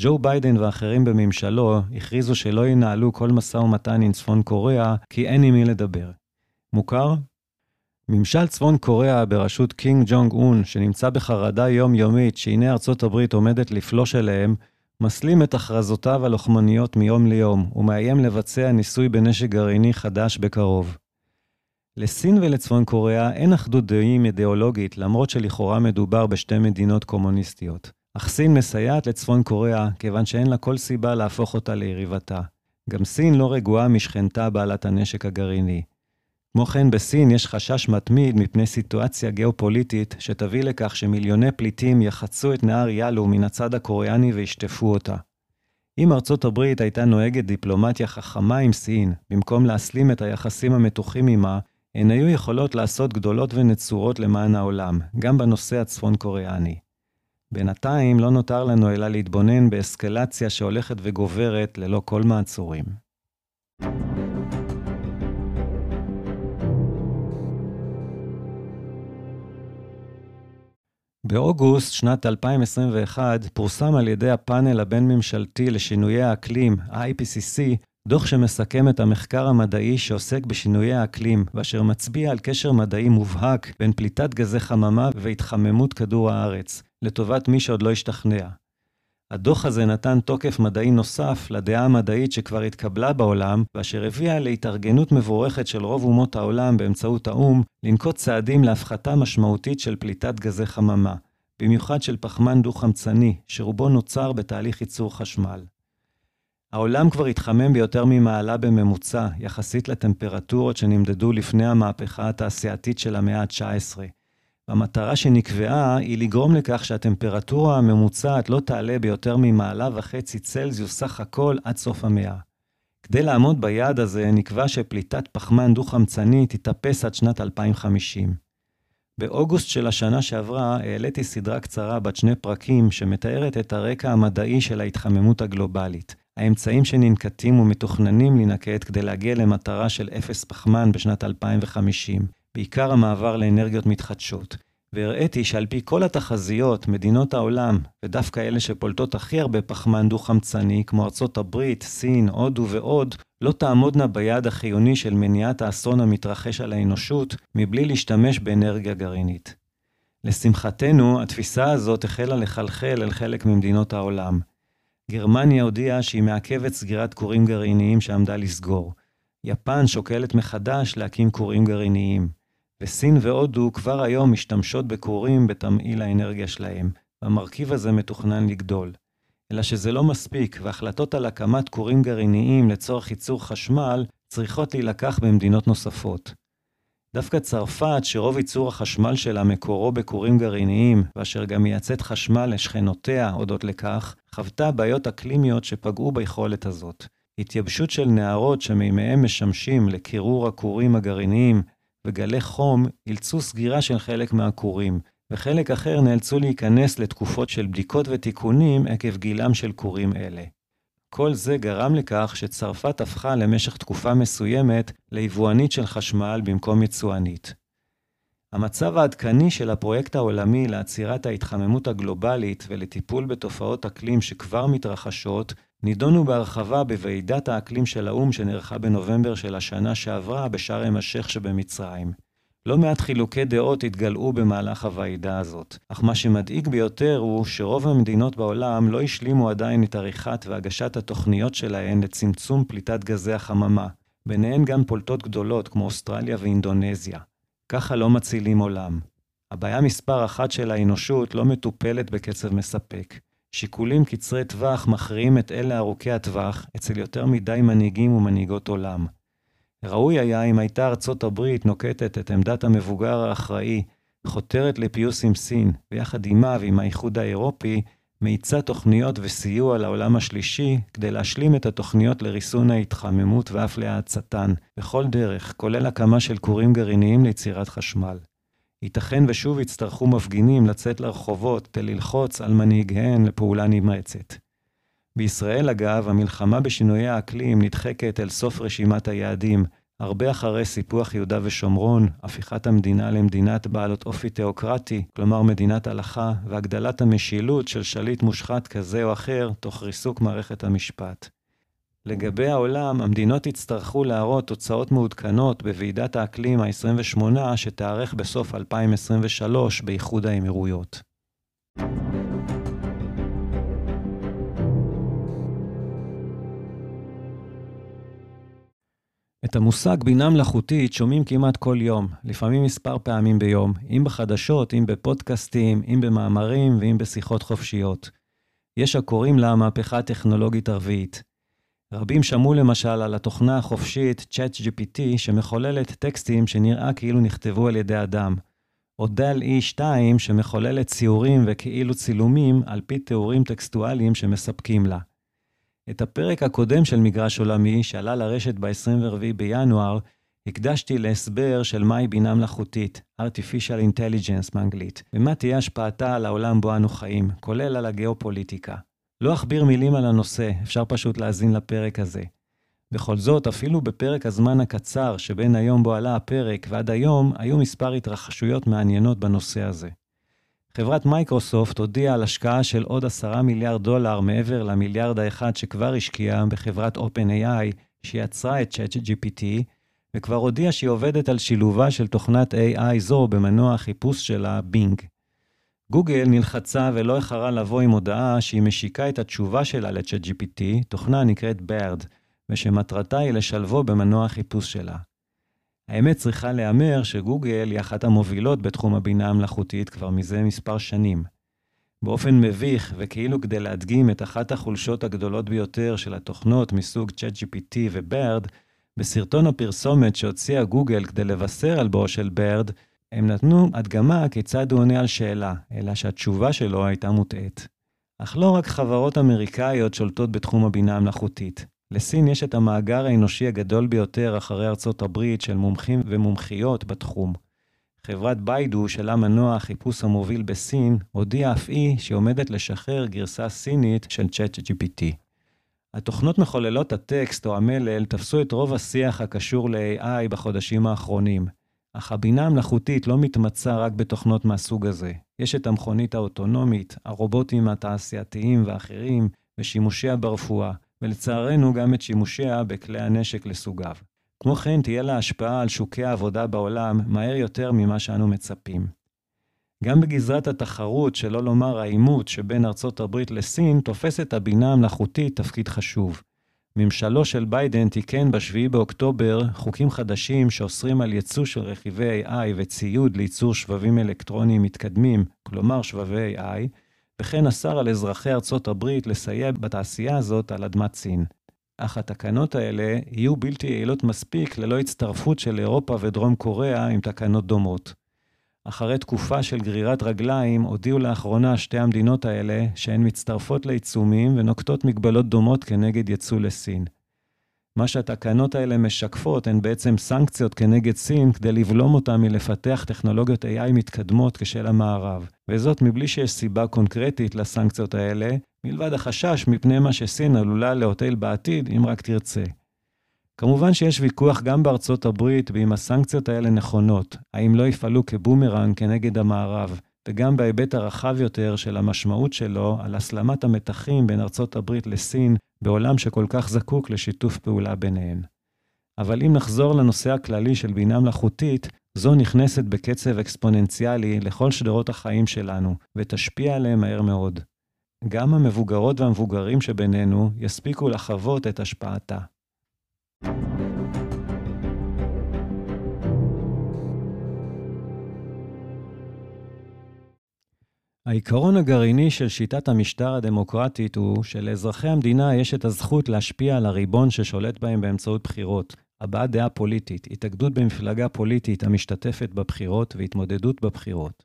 ג'ו ביידן ואחרים בממשלו הכריזו שלא ינהלו כל משא ומתן עם צפון קוריאה, כי אין עם מי לדבר. מוכר? ממשל צפון קוריאה בראשות קים ג'ונג און, שנמצא בחרדה יומיומית שהנה ארצות הברית עומדת לפלוש אליהם, מסלים את הכרזותיו הלוחמניות מיום ליום, ומאיים לבצע ניסוי בנשק גרעיני חדש בקרוב. לסין ולצפון קוריאה אין אחדות דעים אידיאולוגית, למרות שלכאורה מדובר בשתי מדינות קומוניסטיות. אך סין מסייעת לצפון קוריאה, כיוון שאין לה כל סיבה להפוך אותה ליריבתה. גם סין לא רגועה משכנתה בעלת הנשק הגרעיני. כמו כן, בסין יש חשש מתמיד מפני סיטואציה גיאופוליטית שתביא לכך שמיליוני פליטים יחצו את נהר יאלו מן הצד הקוריאני וישטפו אותה. אם ארצות הברית הייתה נוהגת דיפלומטיה חכמה עם סין, במקום להסלים את היחסים המתוחים עימה, הן היו יכולות לעשות גדולות ונצורות למען העולם, גם בנושא הצפון-קוריאני. בינתיים לא נותר לנו אלא להתבונן באסקלציה שהולכת וגוברת ללא כל מעצורים. באוגוסט שנת 2021 פורסם על ידי הפאנל הבין-ממשלתי לשינויי האקלים, ה-IPCC, דוח שמסכם את המחקר המדעי שעוסק בשינויי האקלים, ואשר מצביע על קשר מדעי מובהק בין פליטת גזי חממה והתחממות כדור הארץ, לטובת מי שעוד לא השתכנע. הדוח הזה נתן תוקף מדעי נוסף לדעה המדעית שכבר התקבלה בעולם, ואשר הביאה להתארגנות מבורכת של רוב אומות העולם באמצעות האו"ם, לנקוט צעדים להפחתה משמעותית של פליטת גזי חממה, במיוחד של פחמן דו-חמצני, שרובו נוצר בתהליך ייצור חשמל. העולם כבר התחמם ביותר ממעלה בממוצע, יחסית לטמפרטורות שנמדדו לפני המהפכה התעשייתית של המאה ה-19. והמטרה שנקבעה היא לגרום לכך שהטמפרטורה הממוצעת לא תעלה ביותר ממעלה וחצי צלזיוס סך הכל עד סוף המאה. כדי לעמוד ביעד הזה, נקבע שפליטת פחמן דו-חמצני תתאפס עד שנת 2050. באוגוסט של השנה שעברה העליתי סדרה קצרה בת שני פרקים שמתארת את הרקע המדעי של ההתחממות הגלובלית. האמצעים שננקטים ומתוכננים להינקט כדי להגיע למטרה של אפס פחמן בשנת 2050, בעיקר המעבר לאנרגיות מתחדשות. והראיתי שעל פי כל התחזיות, מדינות העולם, ודווקא אלה שפולטות הכי הרבה פחמן דו-חמצני, כמו ארצות הברית, סין, הודו ועוד, לא תעמודנה ביעד החיוני של מניעת האסון המתרחש על האנושות, מבלי להשתמש באנרגיה גרעינית. לשמחתנו, התפיסה הזאת החלה לחלחל אל חלק ממדינות העולם. גרמניה הודיעה שהיא מעכבת סגירת כורים גרעיניים שעמדה לסגור. יפן שוקלת מחדש להקים כורים גרעיניים. וסין והודו כבר היום משתמשות בכורים בתמהיל האנרגיה שלהם, והמרכיב הזה מתוכנן לגדול. אלא שזה לא מספיק, והחלטות על הקמת כורים גרעיניים לצורך ייצור חשמל צריכות להילקח במדינות נוספות. דווקא צרפת, שרוב ייצור החשמל שלה מקורו בכורים גרעיניים, ואשר גם מייצאת חשמל לשכנותיה הודות לכך, חוותה בעיות אקלימיות שפגעו ביכולת הזאת. התייבשות של נהרות שמימיהם משמשים לקירור הכורים הגרעיניים וגלי חום אילצו סגירה של חלק מהכורים, וחלק אחר נאלצו להיכנס לתקופות של בדיקות ותיקונים עקב גילם של כורים אלה. כל זה גרם לכך שצרפת הפכה למשך תקופה מסוימת ליבואנית של חשמל במקום יצואנית. המצב העדכני של הפרויקט העולמי לעצירת ההתחממות הגלובלית ולטיפול בתופעות אקלים שכבר מתרחשות, נידונו בהרחבה בוועידת האקלים של האו"ם שנערכה בנובמבר של השנה שעברה בשארם א-שייח שבמצרים. לא מעט חילוקי דעות התגלעו במהלך הוועידה הזאת, אך מה שמדאיג ביותר הוא שרוב המדינות בעולם לא השלימו עדיין את עריכת והגשת התוכניות שלהן לצמצום פליטת גזי החממה, ביניהן גם פולטות גדולות כמו אוסטרליה ואינדונזיה. ככה לא מצילים עולם. הבעיה מספר אחת של האנושות לא מטופלת בקצב מספק. שיקולים קצרי טווח מכריעים את אלה ארוכי הטווח אצל יותר מדי מנהיגים ומנהיגות עולם. ראוי היה אם הייתה ארצות הברית נוקטת את עמדת המבוגר האחראי, חותרת לפיוס עם סין, ויחד עימה ועם האיחוד האירופי, מאיצה תוכניות וסיוע לעולם השלישי כדי להשלים את התוכניות לריסון ההתחממות ואף להאצתן, בכל דרך, כולל הקמה של כורים גרעיניים ליצירת חשמל. ייתכן ושוב יצטרכו מפגינים לצאת לרחובות כדי ללחוץ על מנהיגיהן לפעולה נמרצת. בישראל, אגב, המלחמה בשינויי האקלים נדחקת אל סוף רשימת היעדים, הרבה אחרי סיפוח יהודה ושומרון, הפיכת המדינה למדינת בעלות אופי תיאוקרטי, כלומר מדינת הלכה, והגדלת המשילות של שליט מושחת כזה או אחר, תוך ריסוק מערכת המשפט. לגבי העולם, המדינות יצטרכו להראות תוצאות מעודכנות בוועידת האקלים ה-28 שתארך בסוף 2023 באיחוד האמירויות. את המושג בינה מלאכותית שומעים כמעט כל יום, לפעמים מספר פעמים ביום, אם בחדשות, אם בפודקאסטים, אם במאמרים ואם בשיחות חופשיות. יש הקוראים לה המהפכה הטכנולוגית הרביעית. רבים שמעו למשל על התוכנה החופשית ChatGPT שמחוללת טקסטים שנראה כאילו נכתבו על ידי אדם, או דל E2 שמחוללת ציורים וכאילו צילומים על פי תיאורים טקסטואליים שמספקים לה. את הפרק הקודם של מגרש עולמי, שעלה לרשת ב-24 בינואר, הקדשתי להסבר של מהי בינה מלאכותית, artificial intelligence באנגלית, ומה תהיה השפעתה על העולם בו אנו חיים, כולל על הגיאופוליטיקה. לא אכביר מילים על הנושא, אפשר פשוט להאזין לפרק הזה. בכל זאת, אפילו בפרק הזמן הקצר שבין היום בו עלה הפרק ועד היום, היו מספר התרחשויות מעניינות בנושא הזה. חברת מייקרוסופט הודיעה על השקעה של עוד עשרה מיליארד דולר מעבר למיליארד האחד שכבר השקיעה בחברת OpenAI, שיצרה את ChatGPT, וכבר הודיעה שהיא עובדת על שילובה של תוכנת AI זו במנוע החיפוש שלה, בינג. גוגל נלחצה ולא איחרה לבוא עם הודעה שהיא משיקה את התשובה שלה ל-ChatGPT, תוכנה נקראת BERD, ושמטרתה היא לשלבו במנוע החיפוש שלה. האמת צריכה להיאמר שגוגל היא אחת המובילות בתחום הבינה המלאכותית כבר מזה מספר שנים. באופן מביך, וכאילו כדי להדגים את אחת החולשות הגדולות ביותר של התוכנות מסוג ChatGPT ו-BERD, בסרטון הפרסומת שהוציאה גוגל כדי לבשר על בואו של BERD, הם נתנו הדגמה כיצד הוא עונה על שאלה, אלא שהתשובה שלו הייתה מוטעית. אך לא רק חברות אמריקאיות שולטות בתחום הבינה המלאכותית. לסין יש את המאגר האנושי הגדול ביותר אחרי ארצות הברית של מומחים ומומחיות בתחום. חברת ביידו, שלה מנוע החיפוש המוביל בסין, הודיעה אף היא שהיא עומדת לשחרר גרסה סינית של ChatGPT. התוכנות מחוללות הטקסט או המלל תפסו את רוב השיח הקשור ל-AI בחודשים האחרונים. אך הבינה המלאכותית לא מתמצה רק בתוכנות מהסוג הזה. יש את המכונית האוטונומית, הרובוטים התעשייתיים ואחרים, ושימושיה ברפואה, ולצערנו גם את שימושיה בכלי הנשק לסוגיו. כמו כן, תהיה לה השפעה על שוקי העבודה בעולם מהר יותר ממה שאנו מצפים. גם בגזרת התחרות, שלא לומר העימות שבין ארצות הברית לסין, תופסת הבינה המלאכותית תפקיד חשוב. ממשלו של ביידן תיקן ב-7 באוקטובר חוקים חדשים שאוסרים על ייצוא של רכיבי AI וציוד לייצור שבבים אלקטרוניים מתקדמים, כלומר שבבי AI, וכן אסר על אזרחי ארצות הברית לסייע בתעשייה הזאת על אדמת סין. אך התקנות האלה יהיו בלתי יעילות מספיק ללא הצטרפות של אירופה ודרום קוריאה עם תקנות דומות. אחרי תקופה של גרירת רגליים, הודיעו לאחרונה שתי המדינות האלה שהן מצטרפות לעיצומים ונוקטות מגבלות דומות כנגד יצוא לסין. מה שהתקנות האלה משקפות הן בעצם סנקציות כנגד סין כדי לבלום אותה מלפתח טכנולוגיות AI מתקדמות כשל המערב, וזאת מבלי שיש סיבה קונקרטית לסנקציות האלה, מלבד החשש מפני מה שסין עלולה להוטל בעתיד אם רק תרצה. כמובן שיש ויכוח גם בארצות הברית ואם הסנקציות האלה נכונות, האם לא יפעלו כבומרנג כנגד המערב, וגם בהיבט הרחב יותר של המשמעות שלו על הסלמת המתחים בין ארצות הברית לסין בעולם שכל כך זקוק לשיתוף פעולה ביניהן. אבל אם נחזור לנושא הכללי של בינה מלאכותית, זו נכנסת בקצב אקספוננציאלי לכל שדרות החיים שלנו, ותשפיע עליהם מהר מאוד. גם המבוגרות והמבוגרים שבינינו יספיקו לחוות את השפעתה. העיקרון הגרעיני של שיטת המשטר הדמוקרטית הוא שלאזרחי המדינה יש את הזכות להשפיע על הריבון ששולט בהם באמצעות בחירות, הבעת דעה פוליטית, התאגדות במפלגה פוליטית המשתתפת בבחירות והתמודדות בבחירות.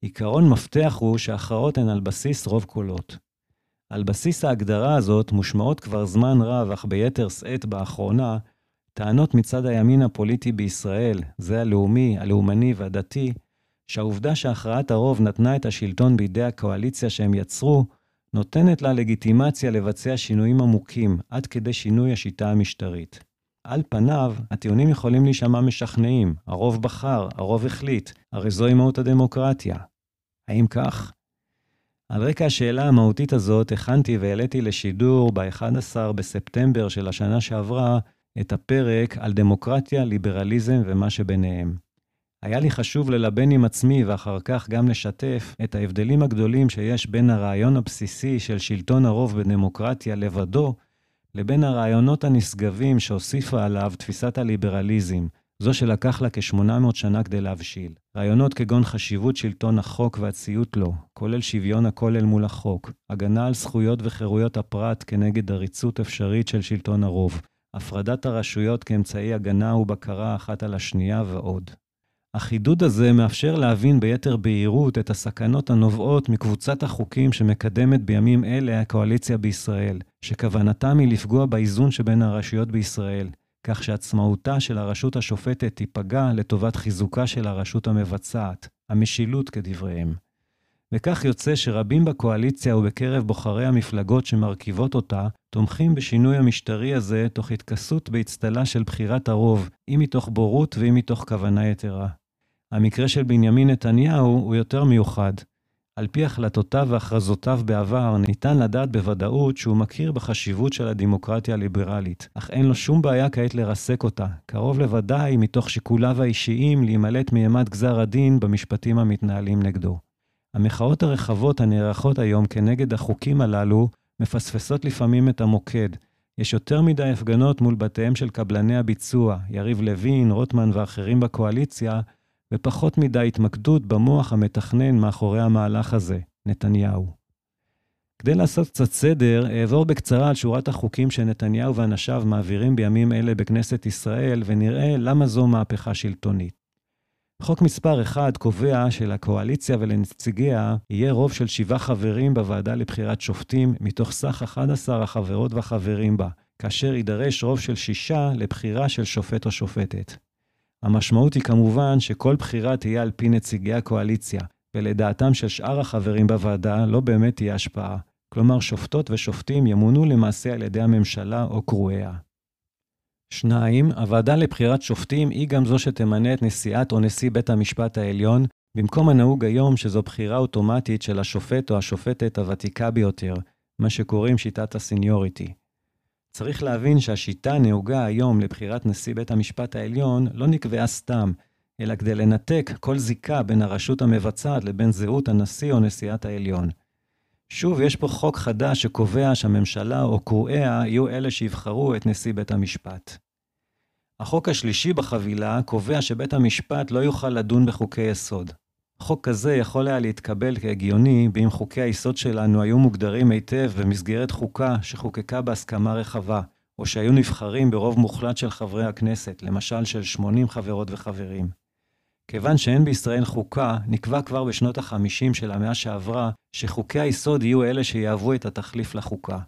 עיקרון מפתח הוא שהכרעות הן על בסיס רוב קולות. על בסיס ההגדרה הזאת מושמעות כבר זמן רב, אך ביתר שאת באחרונה, טענות מצד הימין הפוליטי בישראל, זה הלאומי, הלאומני והדתי, שהעובדה שהכרעת הרוב נתנה את השלטון בידי הקואליציה שהם יצרו, נותנת לה לגיטימציה לבצע שינויים עמוקים, עד כדי שינוי השיטה המשטרית. על פניו, הטיעונים יכולים להישמע משכנעים, הרוב בחר, הרוב החליט, הרי זוהי מהות הדמוקרטיה. האם כך? על רקע השאלה המהותית הזאת, הכנתי והעליתי לשידור ב-11 בספטמבר של השנה שעברה את הפרק על דמוקרטיה, ליברליזם ומה שביניהם. היה לי חשוב ללבן עם עצמי ואחר כך גם לשתף את ההבדלים הגדולים שיש בין הרעיון הבסיסי של שלטון הרוב בדמוקרטיה לבדו, לבין הרעיונות הנשגבים שהוסיפה עליו תפיסת הליברליזם, זו שלקח לה כ-800 שנה כדי להבשיל. רעיונות כגון חשיבות שלטון החוק והציות לו, כולל שוויון הכל אל מול החוק, הגנה על זכויות וחירויות הפרט כנגד עריצות אפשרית של שלטון הרוב, הפרדת הרשויות כאמצעי הגנה ובקרה אחת על השנייה ועוד. החידוד הזה מאפשר להבין ביתר בהירות את הסכנות הנובעות מקבוצת החוקים שמקדמת בימים אלה הקואליציה בישראל, שכוונתם היא לפגוע באיזון שבין הרשויות בישראל, כך שעצמאותה של הרשות השופטת תיפגע לטובת חיזוקה של הרשות המבצעת, המשילות כדבריהם. וכך יוצא שרבים בקואליציה ובקרב בוחרי המפלגות שמרכיבות אותה, תומכים בשינוי המשטרי הזה תוך התכסות באצטלה של בחירת הרוב, אם מתוך בורות ואם מתוך כוונה יתרה. המקרה של בנימין נתניהו הוא יותר מיוחד. על פי החלטותיו והכרזותיו בעבר, ניתן לדעת בוודאות שהוא מכיר בחשיבות של הדמוקרטיה הליברלית, אך אין לו שום בעיה כעת לרסק אותה, קרוב לוודאי מתוך שיקוליו האישיים להימלט מאימת גזר הדין במשפטים המתנהלים נגדו. המחאות הרחבות הנערכות היום כנגד החוקים הללו מפספסות לפעמים את המוקד. יש יותר מדי הפגנות מול בתיהם של קבלני הביצוע, יריב לוין, רוטמן ואחרים בקואליציה, ופחות מדי התמקדות במוח המתכנן מאחורי המהלך הזה, נתניהו. כדי לעשות קצת סדר, אעבור בקצרה על שורת החוקים שנתניהו ואנשיו מעבירים בימים אלה בכנסת ישראל, ונראה למה זו מהפכה שלטונית. חוק מספר 1 קובע שלקואליציה ולנציגיה יהיה רוב של שבעה חברים בוועדה לבחירת שופטים, מתוך סך 11 החברות והחברים בה, כאשר יידרש רוב של שישה לבחירה של שופט או שופטת. המשמעות היא כמובן שכל בחירה תהיה על פי נציגי הקואליציה, ולדעתם של שאר החברים בוועדה לא באמת תהיה השפעה. כלומר, שופטות ושופטים ימונו למעשה על ידי הממשלה או קרואיה. שניים, הוועדה לבחירת שופטים היא גם זו שתמנה את נשיאת או נשיא בית המשפט העליון, במקום הנהוג היום שזו בחירה אוטומטית של השופט או השופטת הוותיקה ביותר, מה שקוראים שיטת הסניוריטי. צריך להבין שהשיטה הנהוגה היום לבחירת נשיא בית המשפט העליון לא נקבעה סתם, אלא כדי לנתק כל זיקה בין הרשות המבצעת לבין זהות הנשיא או נשיאת העליון. שוב, יש פה חוק חדש שקובע שהממשלה או קרואיה יהיו אלה שיבחרו את נשיא בית המשפט. החוק השלישי בחבילה קובע שבית המשפט לא יוכל לדון בחוקי יסוד. חוק כזה יכול היה להתקבל כהגיוני באם חוקי היסוד שלנו היו מוגדרים היטב במסגרת חוקה שחוקקה בהסכמה רחבה, או שהיו נבחרים ברוב מוחלט של חברי הכנסת, למשל של 80 חברות וחברים. כיוון שאין בישראל חוקה, נקבע כבר בשנות ה-50 של המאה שעברה, שחוקי היסוד יהיו אלה שיהוו את התחליף לחוקה.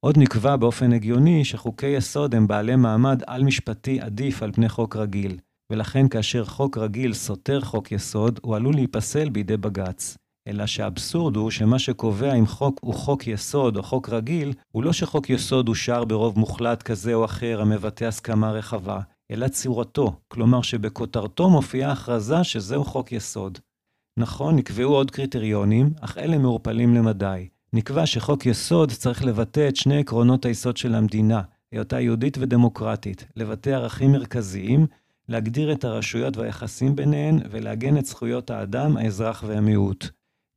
עוד נקבע באופן הגיוני שחוקי יסוד הם בעלי מעמד על-משפטי עדיף על פני חוק רגיל, ולכן כאשר חוק רגיל סותר חוק יסוד, הוא עלול להיפסל בידי בג"ץ. אלא שהאבסורד הוא שמה שקובע אם חוק הוא חוק יסוד או חוק רגיל, הוא לא שחוק יסוד אושר ברוב מוחלט כזה או אחר המבטא הסכמה רחבה, אלא צורתו, כלומר שבכותרתו מופיעה הכרזה שזהו חוק יסוד. נכון, נקבעו עוד קריטריונים, אך אלה מעורפלים למדי. נקבע שחוק יסוד צריך לבטא את שני עקרונות היסוד של המדינה, היותה יהודית ודמוקרטית, לבטא ערכים מרכזיים, להגדיר את הרשויות והיחסים ביניהן ולעגן את זכויות האדם, האזרח והמיעוט.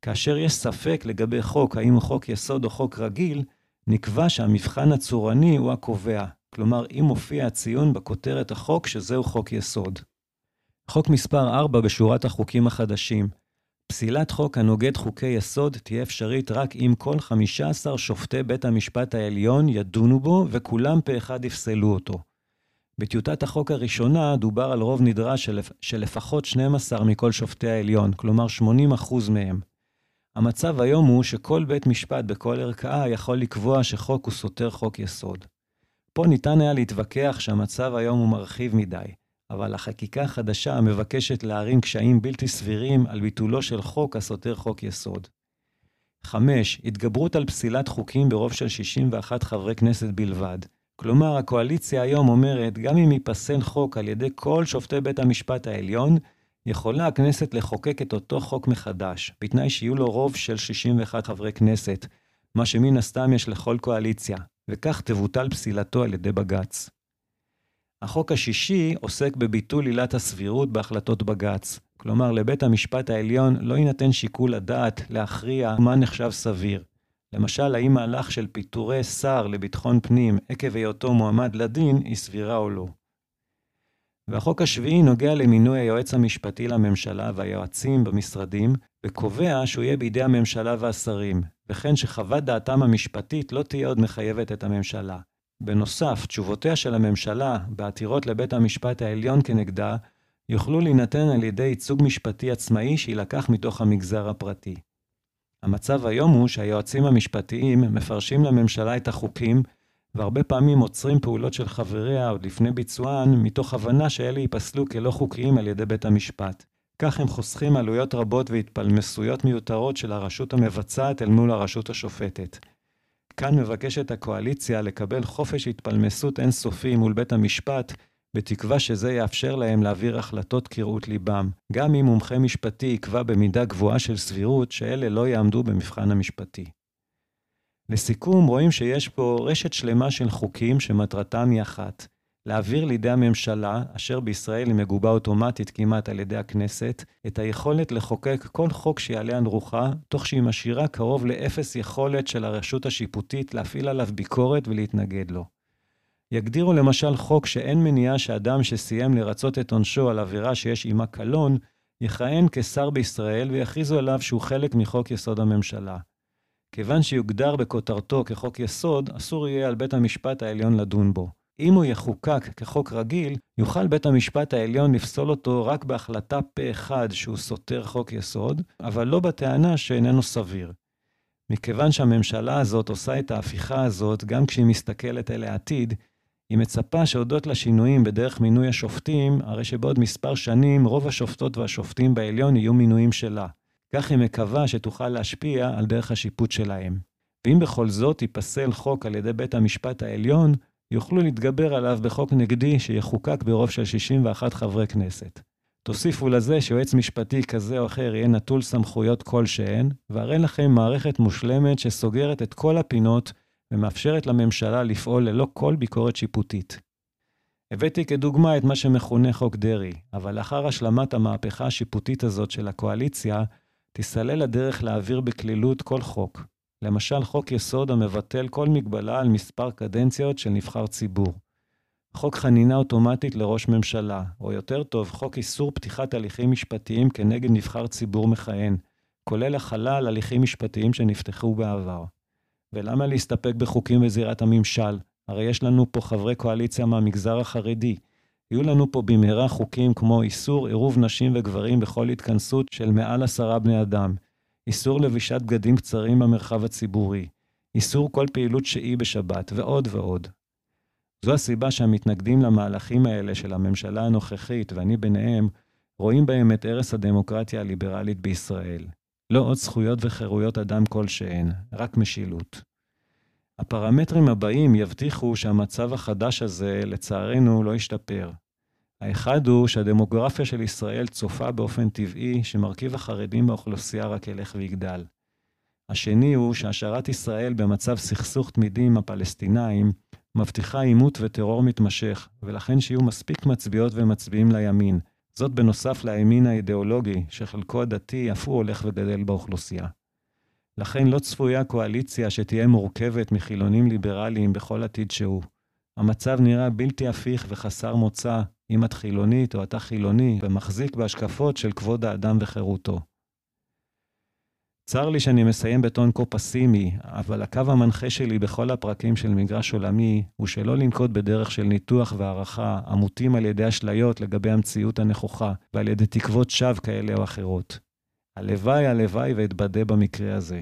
כאשר יש ספק לגבי חוק, האם חוק יסוד או חוק רגיל, נקבע שהמבחן הצורני הוא הקובע, כלומר אם מופיע הציון בכותרת החוק שזהו חוק יסוד. חוק מספר 4 בשורת החוקים החדשים. פסילת חוק הנוגד חוקי יסוד תהיה אפשרית רק אם כל 15 שופטי בית המשפט העליון ידונו בו וכולם פה אחד יפסלו אותו. בטיוטת החוק הראשונה דובר על רוב נדרש של, של לפחות 12 מכל שופטי העליון, כלומר 80% מהם. המצב היום הוא שכל בית משפט בכל ערכאה יכול לקבוע שחוק הוא סותר חוק יסוד. פה ניתן היה להתווכח שהמצב היום הוא מרחיב מדי, אבל החקיקה החדשה מבקשת להערים קשיים בלתי סבירים על ביטולו של חוק הסותר חוק יסוד. 5. התגברות על פסילת חוקים ברוב של 61 חברי כנסת בלבד. כלומר, הקואליציה היום אומרת, גם אם ייפסל חוק על ידי כל שופטי בית המשפט העליון, יכולה הכנסת לחוקק את אותו חוק מחדש, בתנאי שיהיו לו רוב של 61 חברי כנסת, מה שמן הסתם יש לכל קואליציה, וכך תבוטל פסילתו על ידי בג"ץ. החוק השישי עוסק בביטול עילת הסבירות בהחלטות בג"ץ. כלומר, לבית המשפט העליון לא יינתן שיקול הדעת להכריע מה נחשב סביר. למשל, האם מהלך של פיטורי שר לביטחון פנים עקב היותו מועמד לדין היא סבירה או לא. והחוק השביעי נוגע למינוי היועץ המשפטי לממשלה והיועצים במשרדים, וקובע שהוא יהיה בידי הממשלה והשרים, וכן שחוות דעתם המשפטית לא תהיה עוד מחייבת את הממשלה. בנוסף, תשובותיה של הממשלה בעתירות לבית המשפט העליון כנגדה, יוכלו להינתן על ידי ייצוג משפטי עצמאי שיילקח מתוך המגזר הפרטי. המצב היום הוא שהיועצים המשפטיים מפרשים לממשלה את החוקים, והרבה פעמים עוצרים פעולות של חבריה עוד לפני ביצוען, מתוך הבנה שאלה ייפסלו כלא חוקיים על ידי בית המשפט. כך הם חוסכים עלויות רבות והתפלמסויות מיותרות של הרשות המבצעת אל מול הרשות השופטת. כאן מבקשת הקואליציה לקבל חופש התפלמסות אינסופי מול בית המשפט, בתקווה שזה יאפשר להם להעביר החלטות כראות ליבם, גם אם מומחה משפטי יקבע במידה גבוהה של סבירות שאלה לא יעמדו במבחן המשפטי. לסיכום, רואים שיש פה רשת שלמה של חוקים שמטרתם היא אחת, להעביר לידי הממשלה, אשר בישראל היא מגובה אוטומטית כמעט על ידי הכנסת, את היכולת לחוקק כל חוק שיעלה על רוחה, תוך שהיא משאירה קרוב לאפס יכולת של הרשות השיפוטית להפעיל עליו ביקורת ולהתנגד לו. יגדירו למשל חוק שאין מניעה שאדם שסיים לרצות את עונשו על עבירה שיש עימה קלון, יכהן כשר בישראל ויכריזו עליו שהוא חלק מחוק יסוד הממשלה. כיוון שיוגדר בכותרתו כחוק יסוד, אסור יהיה על בית המשפט העליון לדון בו. אם הוא יחוקק כחוק רגיל, יוכל בית המשפט העליון לפסול אותו רק בהחלטה פה אחד שהוא סותר חוק יסוד, אבל לא בטענה שאיננו סביר. מכיוון שהממשלה הזאת עושה את ההפיכה הזאת גם כשהיא מסתכלת אל העתיד, היא מצפה שהודות לשינויים בדרך מינוי השופטים, הרי שבעוד מספר שנים רוב השופטות והשופטים בעליון יהיו מינויים שלה. כך היא מקווה שתוכל להשפיע על דרך השיפוט שלהם. ואם בכל זאת ייפסל חוק על ידי בית המשפט העליון, יוכלו להתגבר עליו בחוק נגדי שיחוקק ברוב של 61 חברי כנסת. תוסיפו לזה שיועץ משפטי כזה או אחר יהיה נטול סמכויות כלשהן, והרי לכם מערכת מושלמת שסוגרת את כל הפינות ומאפשרת לממשלה לפעול ללא כל ביקורת שיפוטית. הבאתי כדוגמה את מה שמכונה חוק דרעי, אבל לאחר השלמת המהפכה השיפוטית הזאת של הקואליציה, תיסלל הדרך להעביר בקלילות כל חוק, למשל חוק יסוד המבטל כל מגבלה על מספר קדנציות של נבחר ציבור. חוק חנינה אוטומטית לראש ממשלה, או יותר טוב, חוק איסור פתיחת הליכים משפטיים כנגד נבחר ציבור מכהן, כולל החלה על הליכים משפטיים שנפתחו בעבר. ולמה להסתפק בחוקים בזירת הממשל? הרי יש לנו פה חברי קואליציה מהמגזר החרדי. יהיו לנו פה במהרה חוקים כמו איסור עירוב נשים וגברים בכל התכנסות של מעל עשרה בני אדם, איסור לבישת בגדים קצרים במרחב הציבורי, איסור כל פעילות שהיא בשבת, ועוד ועוד. זו הסיבה שהמתנגדים למהלכים האלה של הממשלה הנוכחית, ואני ביניהם, רואים בהם את ערש הדמוקרטיה הליברלית בישראל. לא עוד זכויות וחירויות אדם כלשהן, רק משילות. הפרמטרים הבאים יבטיחו שהמצב החדש הזה, לצערנו, לא ישתפר. האחד הוא שהדמוגרפיה של ישראל צופה באופן טבעי שמרכיב החרדים באוכלוסייה רק ילך ויגדל. השני הוא שהשארת ישראל במצב סכסוך תמידי עם הפלסטינאים מבטיחה עימות וטרור מתמשך, ולכן שיהיו מספיק מצביעות ומצביעים לימין. זאת בנוסף לימין האידיאולוגי, שחלקו הדתי אף הוא הולך וגדל באוכלוסייה. לכן לא צפויה קואליציה שתהיה מורכבת מחילונים ליברליים בכל עתיד שהוא. המצב נראה בלתי הפיך וחסר מוצא, אם את חילונית או אתה חילוני, ומחזיק בהשקפות של כבוד האדם וחירותו. צר לי שאני מסיים בטון כה פסימי, אבל הקו המנחה שלי בכל הפרקים של מגרש עולמי, הוא שלא לנקוט בדרך של ניתוח והערכה, עמותים על ידי אשליות לגבי המציאות הנכוחה, ועל ידי תקוות שווא כאלה או אחרות. הלוואי, הלוואי ואתבדה במקרה הזה.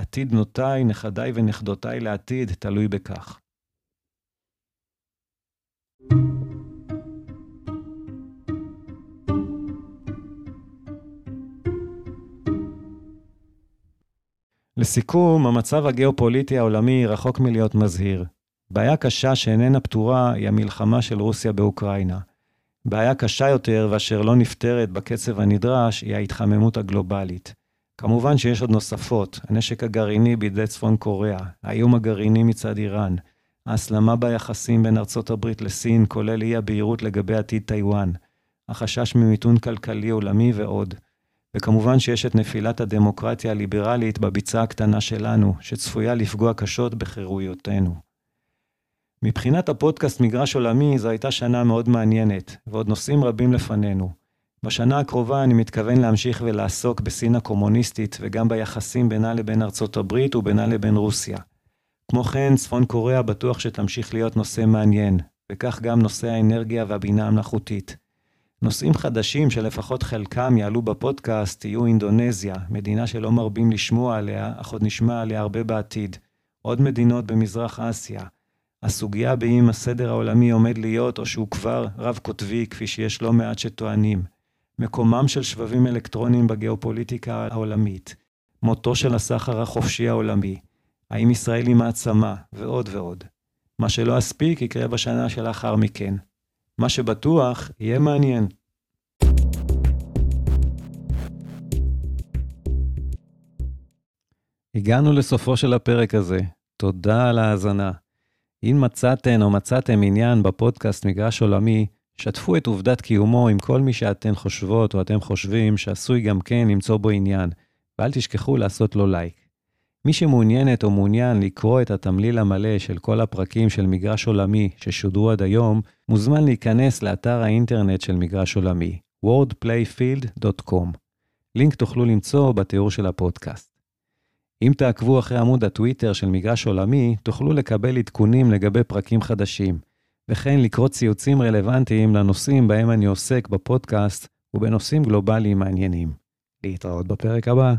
עתיד בנותיי, נכדיי ונכדותיי לעתיד תלוי בכך. לסיכום, המצב הגיאופוליטי העולמי רחוק מלהיות מזהיר. בעיה קשה שאיננה פתורה היא המלחמה של רוסיה באוקראינה. בעיה קשה יותר ואשר לא נפתרת בקצב הנדרש היא ההתחממות הגלובלית. כמובן שיש עוד נוספות, הנשק הגרעיני בידי צפון קוריאה, האיום הגרעיני מצד איראן, ההסלמה ביחסים בין ארצות הברית לסין, כולל אי הבהירות לגבי עתיד טיוואן, החשש ממיתון כלכלי עולמי ועוד. וכמובן שיש את נפילת הדמוקרטיה הליברלית בביצה הקטנה שלנו, שצפויה לפגוע קשות בחירויותינו. מבחינת הפודקאסט מגרש עולמי, זו הייתה שנה מאוד מעניינת, ועוד נושאים רבים לפנינו. בשנה הקרובה אני מתכוון להמשיך ולעסוק בסין הקומוניסטית וגם ביחסים בינה לבין ארצות הברית ובינה לבין רוסיה. כמו כן, צפון קוריאה בטוח שתמשיך להיות נושא מעניין, וכך גם נושא האנרגיה והבינה המלאכותית. נושאים חדשים שלפחות חלקם יעלו בפודקאסט יהיו אינדונזיה, מדינה שלא מרבים לשמוע עליה, אך עוד נשמע עליה הרבה בעתיד. עוד מדינות במזרח אסיה. הסוגיה באם הסדר העולמי עומד להיות או שהוא כבר רב-קוטבי, כפי שיש לא מעט שטוענים. מקומם של שבבים אלקטרוניים בגיאופוליטיקה העולמית. מותו של הסחר החופשי העולמי. האם ישראל היא מעצמה, ועוד ועוד. מה שלא אספיק יקרה בשנה שלאחר מכן. מה שבטוח, יהיה מעניין. הגענו לסופו של הפרק הזה. תודה על ההאזנה. אם מצאתן או מצאתם עניין בפודקאסט מגרש עולמי, שתפו את עובדת קיומו עם כל מי שאתן חושבות או אתם חושבים שעשוי גם כן למצוא בו עניין, ואל תשכחו לעשות לו לייק. מי שמעוניינת או מעוניין לקרוא את התמליל המלא של כל הפרקים של מגרש עולמי ששודרו עד היום, מוזמן להיכנס לאתר האינטרנט של מגרש עולמי, wordplayfield.com. לינק תוכלו למצוא בתיאור של הפודקאסט. אם תעקבו אחרי עמוד הטוויטר של מגרש עולמי, תוכלו לקבל עדכונים לגבי פרקים חדשים, וכן לקרוא ציוצים רלוונטיים לנושאים בהם אני עוסק בפודקאסט ובנושאים גלובליים מעניינים. להתראות בפרק הבא.